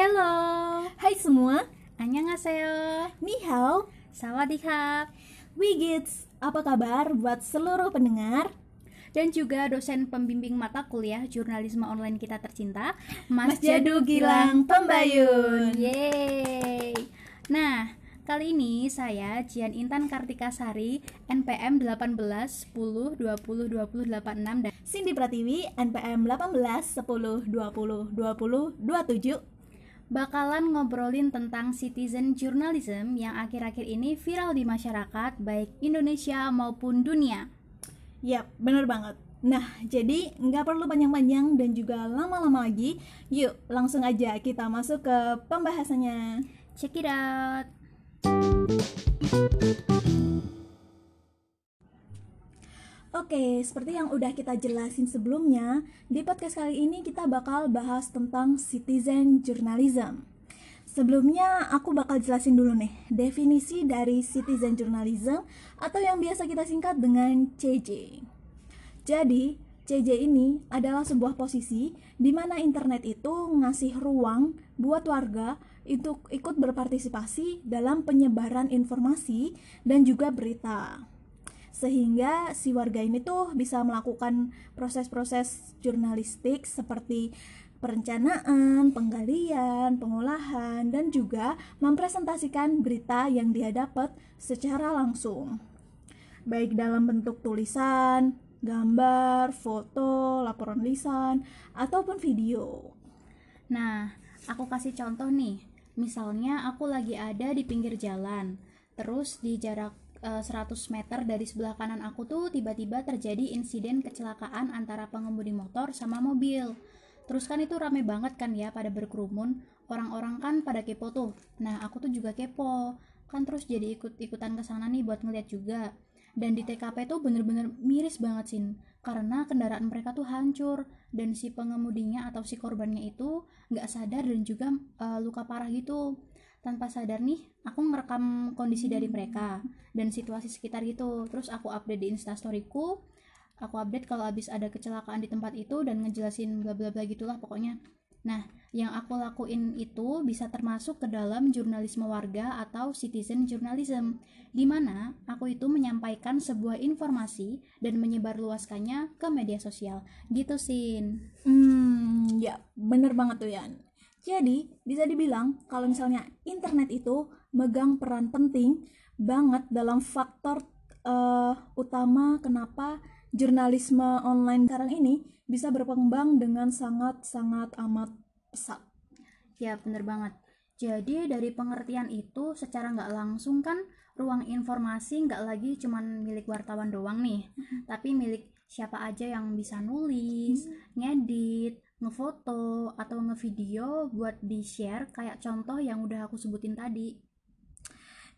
Hello, Hai semua, annyeonghaseyo, ni hao, sawadikap, Wigits. Apa kabar buat seluruh pendengar? dan juga dosen pembimbing mata kuliah jurnalisme online kita tercinta, Mas, Mas Jadu Gilang Pembayun. Yeay. Nah, kali ini saya Jian Intan Kartika Sari, NPM 18 10 20 20 86 dan Cindy Pratiwi, NPM 18 10 20 20 27. Bakalan ngobrolin tentang citizen journalism yang akhir-akhir ini viral di masyarakat baik Indonesia maupun dunia. Yap, bener banget. Nah, jadi nggak perlu panjang-panjang dan juga lama-lama lagi. Yuk, langsung aja kita masuk ke pembahasannya. Check it out. Oke, seperti yang udah kita jelasin sebelumnya, di podcast kali ini kita bakal bahas tentang citizen journalism. Sebelumnya aku bakal jelasin dulu nih definisi dari citizen journalism atau yang biasa kita singkat dengan CJ. Jadi, CJ ini adalah sebuah posisi di mana internet itu ngasih ruang buat warga untuk ikut berpartisipasi dalam penyebaran informasi dan juga berita sehingga si warga ini tuh bisa melakukan proses-proses jurnalistik seperti perencanaan, penggalian, pengolahan, dan juga mempresentasikan berita yang dia dapat secara langsung. Baik dalam bentuk tulisan, gambar, foto, laporan lisan, ataupun video. Nah, aku kasih contoh nih. Misalnya aku lagi ada di pinggir jalan, terus di jarak 100 meter dari sebelah kanan aku tuh tiba-tiba terjadi insiden kecelakaan antara pengemudi motor sama mobil. Terus kan itu rame banget kan ya pada berkerumun, orang-orang kan pada kepo tuh. Nah, aku tuh juga kepo. Kan terus jadi ikut-ikutan ke sana nih buat ngeliat juga. Dan di TKP tuh bener-bener miris banget sih, karena kendaraan mereka tuh hancur dan si pengemudinya atau si korbannya itu nggak sadar dan juga eh, luka parah gitu tanpa sadar nih aku ngerekam kondisi dari mereka dan situasi sekitar gitu. Terus aku update di instastoryku aku update kalau habis ada kecelakaan di tempat itu dan ngejelasin bla bla bla gitulah pokoknya. Nah yang aku lakuin itu bisa termasuk ke dalam jurnalisme warga atau citizen journalism di mana aku itu menyampaikan sebuah informasi dan menyebarluaskannya ke media sosial. Gitu sin. Hmm, ya, bener banget tuh Yan. Jadi, bisa dibilang kalau misalnya internet itu megang peran penting banget dalam faktor eh, utama kenapa jurnalisme online sekarang ini bisa berkembang dengan sangat-sangat amat pesat. Ya bener banget. Jadi dari pengertian itu secara nggak langsung kan ruang informasi nggak lagi cuman milik wartawan doang nih, tapi milik siapa aja yang bisa nulis, ngedit, ngefoto atau ngevideo buat di share kayak contoh yang udah aku sebutin tadi.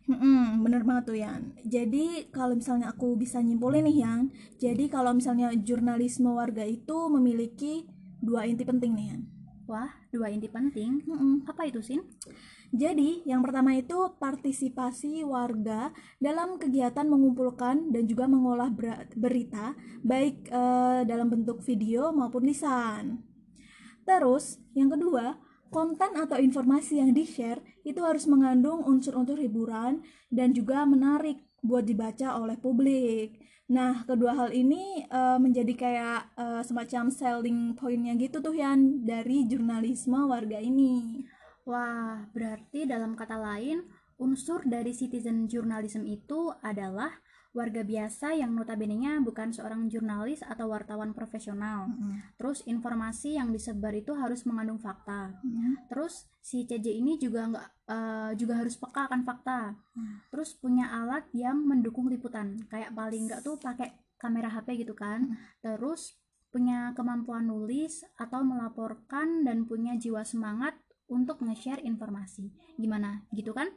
Hmm, bener banget tuh Yan. Jadi kalau misalnya aku bisa nyimpulin nih Yan, jadi kalau misalnya jurnalisme warga itu memiliki dua inti penting nih Yan. Wah, dua inti penting. Mm-mm. Apa itu, Sin? Jadi, yang pertama itu partisipasi warga dalam kegiatan mengumpulkan dan juga mengolah ber- berita, baik eh, dalam bentuk video maupun lisan. Terus, yang kedua, konten atau informasi yang di-share itu harus mengandung unsur-unsur hiburan dan juga menarik buat dibaca oleh publik. Nah, kedua hal ini eh, menjadi kayak eh, semacam selling pointnya gitu tuh Yan dari jurnalisme warga ini. Wah, berarti dalam kata lain, unsur dari citizen journalism itu adalah warga biasa yang notabene-nya bukan seorang jurnalis atau wartawan profesional. Terus informasi yang disebar itu harus mengandung fakta. Terus si CJ ini juga nggak eh, juga harus peka akan fakta. Terus punya alat yang mendukung liputan, kayak paling nggak tuh pakai kamera HP gitu kan. Terus punya kemampuan nulis atau melaporkan dan punya jiwa semangat untuk nge-share informasi. Gimana? Gitu kan?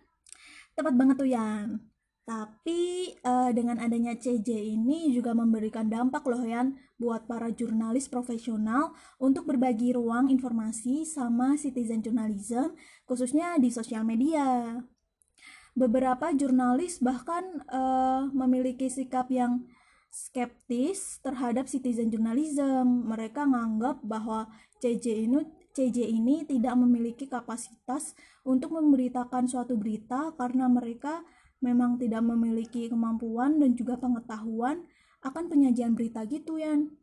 Tepat banget tuh Yan. Tapi eh, dengan adanya CJ ini juga memberikan dampak loh Yan buat para jurnalis profesional untuk berbagi ruang informasi sama citizen journalism khususnya di sosial media. Beberapa jurnalis bahkan eh, memiliki sikap yang skeptis terhadap citizen journalism. Mereka nganggap bahwa CJ ini CJ ini tidak memiliki kapasitas untuk memberitakan suatu berita karena mereka memang tidak memiliki kemampuan dan juga pengetahuan akan penyajian berita gitu Yan.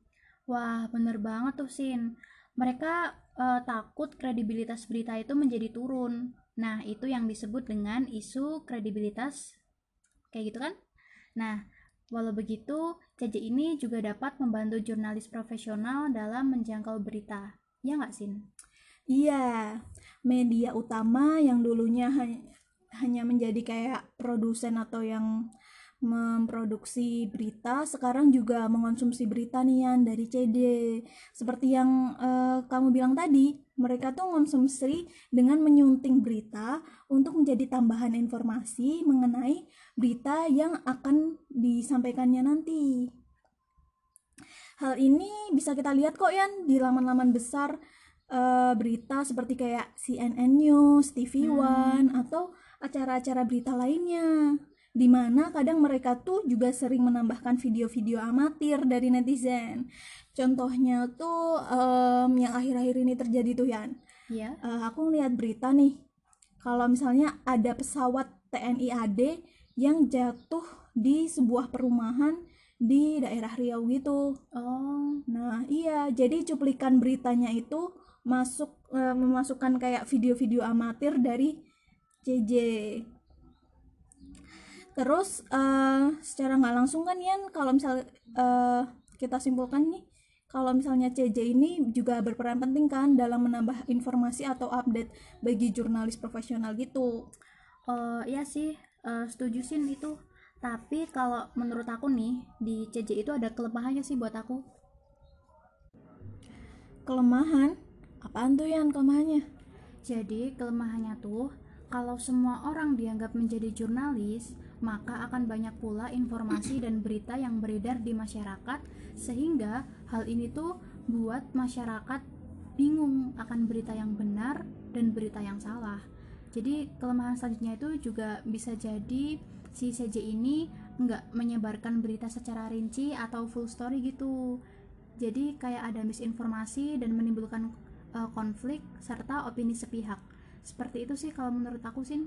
Wah, bener banget tuh Sin. Mereka uh, takut kredibilitas berita itu menjadi turun. Nah, itu yang disebut dengan isu kredibilitas. Kayak gitu kan? Nah, walau begitu, CJ ini juga dapat membantu jurnalis profesional dalam menjangkau berita. Ya nggak, Sin? Iya, media utama yang dulunya hanya menjadi kayak produsen atau yang memproduksi berita sekarang juga mengonsumsi berita nih Yan dari CD seperti yang uh, kamu bilang tadi mereka tuh mengonsumsi dengan menyunting berita untuk menjadi tambahan informasi mengenai berita yang akan disampaikannya nanti hal ini bisa kita lihat kok Yan di laman-laman besar uh, berita seperti kayak CNN News, TV One hmm. atau acara-acara berita lainnya di mana kadang mereka tuh juga sering menambahkan video-video amatir dari netizen contohnya tuh um, yang akhir-akhir ini terjadi tuh Yan yeah. Iya. uh, aku ngeliat berita nih kalau misalnya ada pesawat TNI AD yang jatuh di sebuah perumahan di daerah Riau gitu. Oh. Nah iya jadi cuplikan beritanya itu masuk uh, memasukkan kayak video-video amatir dari JJ terus uh, secara nggak langsung kan Yan kalau misal uh, kita simpulkan nih kalau misalnya CJ ini juga berperan penting kan dalam menambah informasi atau update bagi jurnalis profesional gitu. Uh, ya sih uh, setuju sih itu tapi kalau menurut aku nih di CJ itu ada kelemahannya sih buat aku. Kelemahan? Apaan tuh Yan kelemahannya? Jadi kelemahannya tuh kalau semua orang dianggap menjadi jurnalis maka akan banyak pula informasi dan berita yang beredar di masyarakat sehingga hal ini tuh buat masyarakat bingung akan berita yang benar dan berita yang salah jadi kelemahan selanjutnya itu juga bisa jadi si CJ ini nggak menyebarkan berita secara rinci atau full story gitu jadi kayak ada misinformasi dan menimbulkan uh, konflik serta opini sepihak seperti itu sih kalau menurut aku sih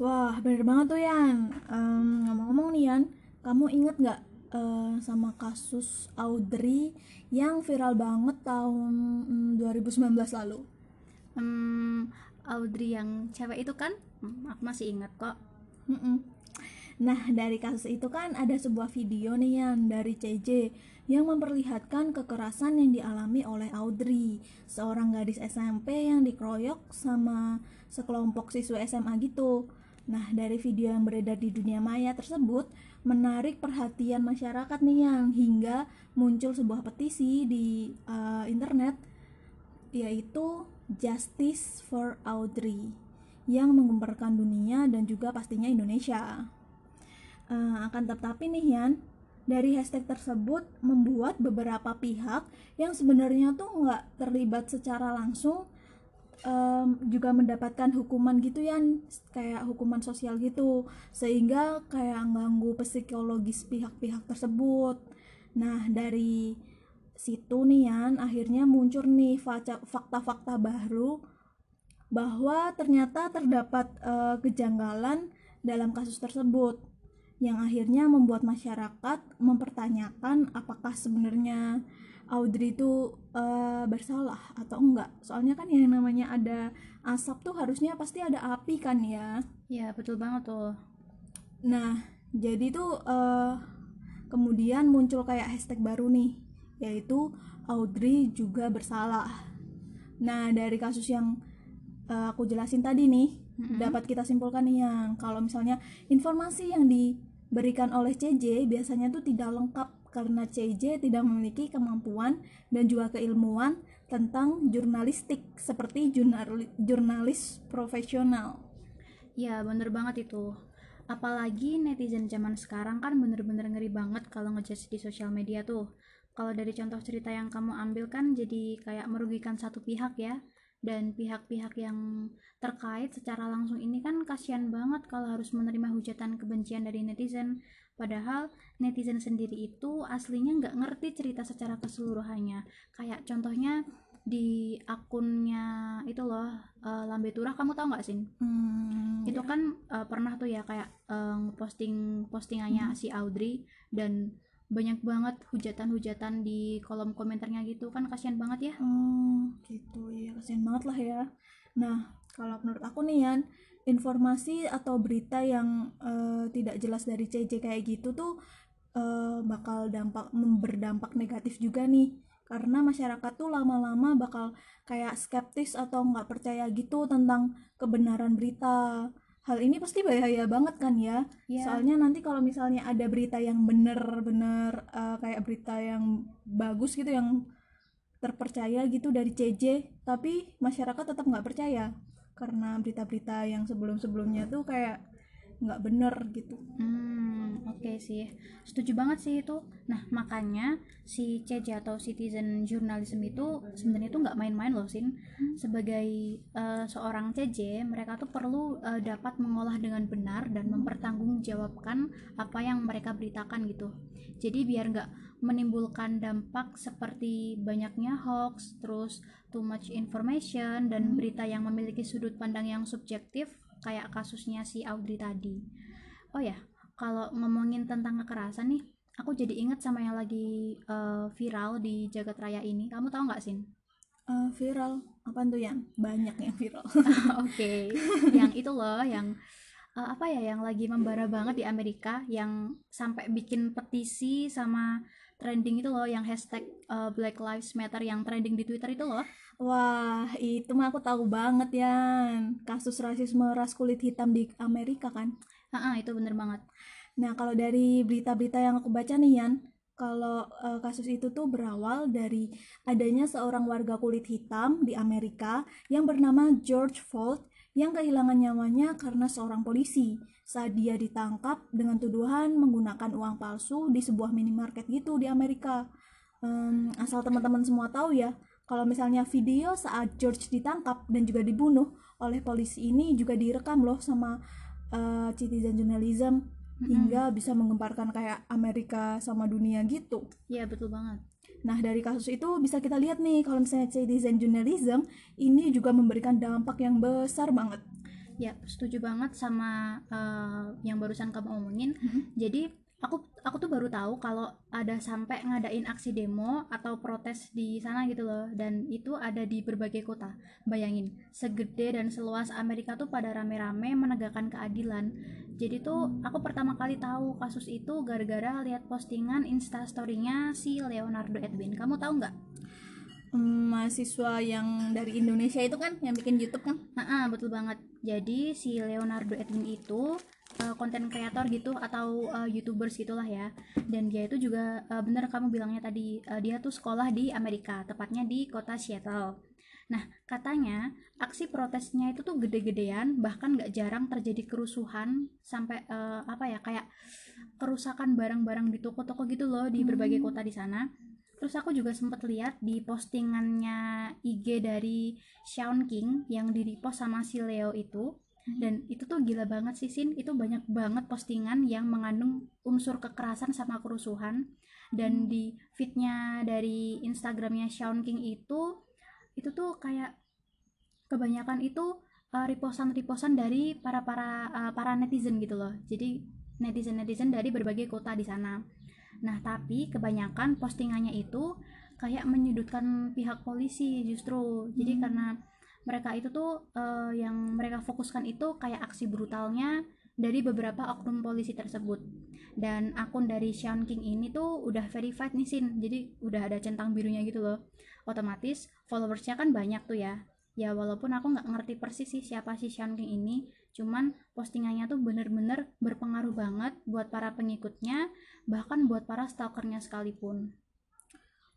Wah, bener banget tuh Yan. Um, ngomong-ngomong nih Yan, kamu inget nggak uh, sama kasus Audrey yang viral banget tahun um, 2019 lalu? Um, Audrey yang cewek itu kan? Hmm, aku masih inget kok. Mm -mm. Nah, dari kasus itu kan ada sebuah video nih Yan dari CJ yang memperlihatkan kekerasan yang dialami oleh Audrey, seorang gadis SMP yang dikeroyok sama sekelompok siswa SMA gitu. Nah, dari video yang beredar di dunia maya tersebut menarik perhatian masyarakat nih yang hingga muncul sebuah petisi di uh, internet yaitu Justice for Audrey yang menggemparkan dunia dan juga pastinya Indonesia. Uh, akan tetapi nih Yan, dari hashtag tersebut membuat beberapa pihak yang sebenarnya tuh nggak terlibat secara langsung um, juga mendapatkan hukuman gitu ya kayak hukuman sosial gitu sehingga kayak ganggu psikologis pihak-pihak tersebut nah dari situ nih Yan. Akhirnya muncul nih fakta-fakta baru bahwa ternyata terdapat uh, kejanggalan dalam kasus tersebut yang akhirnya membuat masyarakat mempertanyakan apakah sebenarnya Audrey itu uh, bersalah atau enggak. Soalnya kan yang namanya ada asap tuh harusnya pasti ada api kan ya? Ya betul banget tuh. Nah jadi tuh uh, kemudian muncul kayak hashtag baru nih yaitu Audrey juga bersalah nah dari kasus yang uh, aku jelasin tadi nih mm-hmm. dapat kita simpulkan nih yang kalau misalnya informasi yang diberikan oleh CJ biasanya tuh tidak lengkap karena CJ tidak memiliki kemampuan dan juga keilmuan tentang jurnalistik seperti jurnal, jurnalis profesional. Ya, bener banget itu. Apalagi netizen zaman sekarang kan bener-bener ngeri banget kalau ngejudge di sosial media tuh. Kalau dari contoh cerita yang kamu ambil kan jadi kayak merugikan satu pihak ya. Dan pihak-pihak yang terkait secara langsung ini kan kasihan banget kalau harus menerima hujatan kebencian dari netizen Padahal netizen sendiri itu aslinya nggak ngerti cerita secara keseluruhannya. Kayak contohnya di akunnya itu loh uh, Lambe Turah kamu tahu nggak sih Hmm, itu kan uh, pernah tuh ya kayak uh, posting postingannya si Audrey dan banyak banget hujatan-hujatan di kolom komentarnya gitu kan kasihan banget ya Oh, gitu ya kasihan banget lah ya. Nah, kalau menurut aku nih Yan, informasi atau berita yang eh, tidak jelas dari CJ kayak gitu tuh eh, bakal dampak berdampak negatif juga nih. Karena masyarakat tuh lama-lama bakal kayak skeptis atau nggak percaya gitu tentang kebenaran berita. Hal ini pasti bahaya banget kan ya. ya Soalnya nanti kalau misalnya ada berita yang bener-bener eh, kayak berita yang bagus gitu yang terpercaya gitu dari CJ, tapi masyarakat tetap nggak percaya karena berita-berita yang sebelum-sebelumnya tuh kayak nggak bener gitu. Hmm, oke sih. Setuju banget sih itu. Nah, makanya si CJ atau citizen journalism itu sebenarnya itu nggak main-main loh, Sin. Sebagai eh, seorang CJ, mereka tuh perlu eh, dapat mengolah dengan benar dan mempertanggungjawabkan apa yang mereka beritakan gitu. Jadi biar nggak menimbulkan dampak seperti banyaknya hoax, terus too much information dan berita yang memiliki sudut pandang yang subjektif kayak kasusnya si Audrey tadi. Oh ya, kalau ngomongin tentang kekerasan nih, aku jadi inget sama yang lagi eh, viral di jagat raya ini. Kamu tahu nggak Sin? Eh, viral apa tuh yang banyak yang viral. Oke, yang itu loh, yang eh, apa ya, yang lagi membara banget di Amerika, yang sampai bikin petisi sama trending itu loh, yang hashtag eh, Black Lives Matter yang trending di Twitter itu loh. Wah, itu mah aku tahu banget Yan. Kasus rasisme ras kulit hitam di Amerika kan. Ah, itu bener banget. Nah, kalau dari berita-berita yang aku baca nih Yan, kalau eh, kasus itu tuh berawal dari adanya seorang warga kulit hitam di Amerika yang bernama George Floyd yang kehilangan nyawanya karena seorang polisi saat dia ditangkap dengan tuduhan menggunakan uang palsu di sebuah minimarket gitu di Amerika. Em, asal teman-teman semua tahu ya, kalau misalnya video saat George ditangkap dan juga dibunuh oleh polisi ini juga direkam loh sama eh, citizen journalism hingga bisa menggemparkan kayak Amerika sama dunia gitu. Iya, betul banget. Nah, dari kasus itu bisa kita lihat nih kalau misalnya citizen journalism ini juga memberikan dampak yang besar banget. Ya, setuju banget sama eh, yang barusan kamu omongin. Mhm. Jadi aku aku tuh baru tahu kalau ada sampai ngadain aksi demo atau protes di sana gitu loh dan itu ada di berbagai kota. Bayangin, segede dan seluas Amerika tuh pada rame-rame menegakkan keadilan. Jadi tuh aku pertama kali tahu kasus itu gara-gara lihat postingan instastorynya si Leonardo Edwin. Kamu tahu nggak? Hmm, mahasiswa yang dari Indonesia itu kan yang bikin YouTube kan? Nah, betul banget. Jadi si Leonardo Edwin itu konten kreator gitu atau uh, youtubers gitulah ya. Dan dia itu juga uh, bener kamu bilangnya tadi uh, dia tuh sekolah di Amerika, tepatnya di kota Seattle. Nah, katanya aksi protesnya itu tuh gede-gedean, bahkan nggak jarang terjadi kerusuhan sampai uh, apa ya kayak kerusakan barang-barang di toko-toko gitu loh di berbagai kota di sana. Terus aku juga sempat lihat di postingannya IG dari Sean King yang di repost sama si Leo itu. Dan itu tuh gila banget sih Sin, itu banyak banget postingan yang mengandung unsur kekerasan sama kerusuhan. Dan di feednya dari Instagramnya Sean King itu, itu tuh kayak kebanyakan itu uh, repostan-repostan dari para para uh, para netizen gitu loh. Jadi netizen-netizen dari berbagai kota di sana. Nah, tapi kebanyakan postingannya itu kayak menyudutkan pihak polisi justru. Jadi Hmm. karena mereka itu tuh eh, yang mereka fokuskan itu kayak aksi brutalnya dari beberapa oknum polisi tersebut. Dan akun dari Sean King ini tuh udah verified nih Sin. Jadi udah ada centang birunya gitu loh. Otomatis followersnya kan banyak tuh ya. Ya walaupun aku nggak ngerti persis sih siapa sih Sean King ini, cuman postingannya tuh bener-bener berpengaruh banget buat para pengikutnya, bahkan buat para stalkernya sekalipun.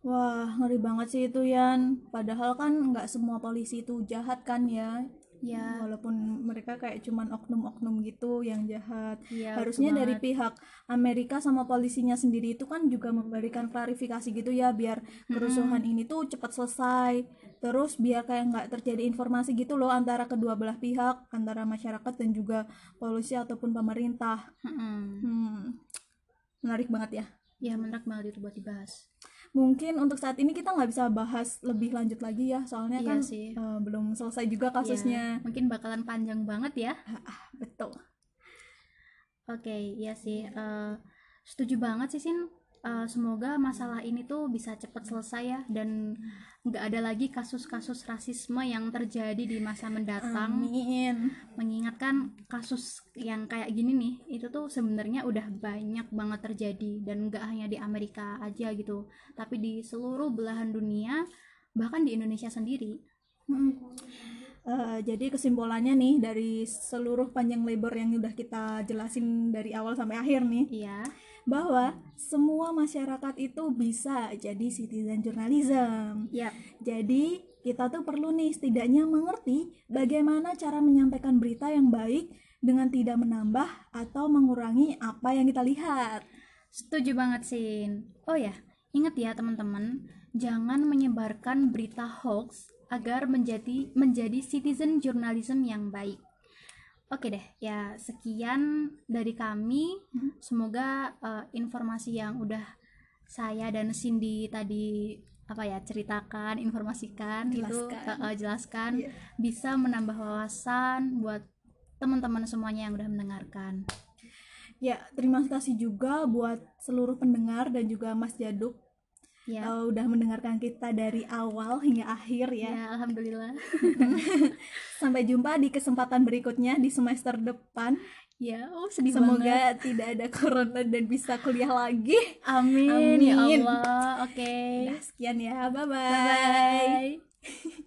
Wah, ngeri banget sih itu Yan. Padahal kan nggak semua polisi itu jahat kan ya. Ya, Walaupun mereka kayak cuman oknum-oknum gitu yang jahat. iya Harusnya dari pihak Amerika sama polisinya sendiri itu kan juga memberikan klarifikasi gitu ya biar kerusuhan ini tuh cepat selesai. Terus biar kayak nggak terjadi informasi gitu loh antara kedua belah pihak, antara masyarakat dan juga polisi ataupun pemerintah. Mm-mm. Hmm, menarik banget ya. Ya menarik banget itu buat dibahas. Mungkin untuk saat ini kita nggak bisa bahas lebih lanjut lagi ya soalnya Iya kan sih. eh, belum selesai juga Ya, kasusnya mungkin bakalan panjang banget ya. Ah, betul Oke, iya sih. eh, setuju banget sih Sin. Eh, semoga masalah ini tuh bisa cepat selesai ya dan nggak ada lagi kasus-kasus rasisme yang terjadi di masa mendatang. amin Mengingatkan kasus yang kayak gini nih, itu tuh sebenarnya udah banyak banget terjadi dan nggak hanya di Amerika aja gitu, tapi di seluruh belahan dunia, bahkan di Indonesia sendiri. Mm. Eh, jadi kesimpulannya nih dari seluruh panjang lebar yang udah kita jelasin dari awal sampai akhir nih Iya, bahwa semua masyarakat itu bisa jadi citizen journalism. ya, Jadi kita tuh perlu nih setidaknya mengerti bagaimana cara menyampaikan berita yang baik dengan tidak menambah atau mengurangi apa yang kita lihat. setuju banget Sin. Oh ya, ingat ya teman-teman, jangan menyebarkan berita hoax agar menjadi menjadi citizen journalism yang baik. Oke deh, ya sekian dari kami. Hmm. Semoga eh, informasi yang udah saya dan Cindy tadi apa ya ceritakan, informasikan itu Jelaskan. eh, eh, jelaskan Iya. bisa menambah wawasan buat teman-teman semuanya yang udah mendengarkan. Ya, terima kasih juga buat seluruh pendengar dan juga Mas Jaduk Ya, eh, udah mendengarkan kita dari awal hingga akhir ya. ya alhamdulillah. Sampai jumpa di kesempatan berikutnya di semester depan. Ya, oh sedih banget. Semoga tidak ada corona dan bisa kuliah lagi. Amin, ya Amin. Allah. Oke. Nah, sekian ya. Bye-bye. Bye.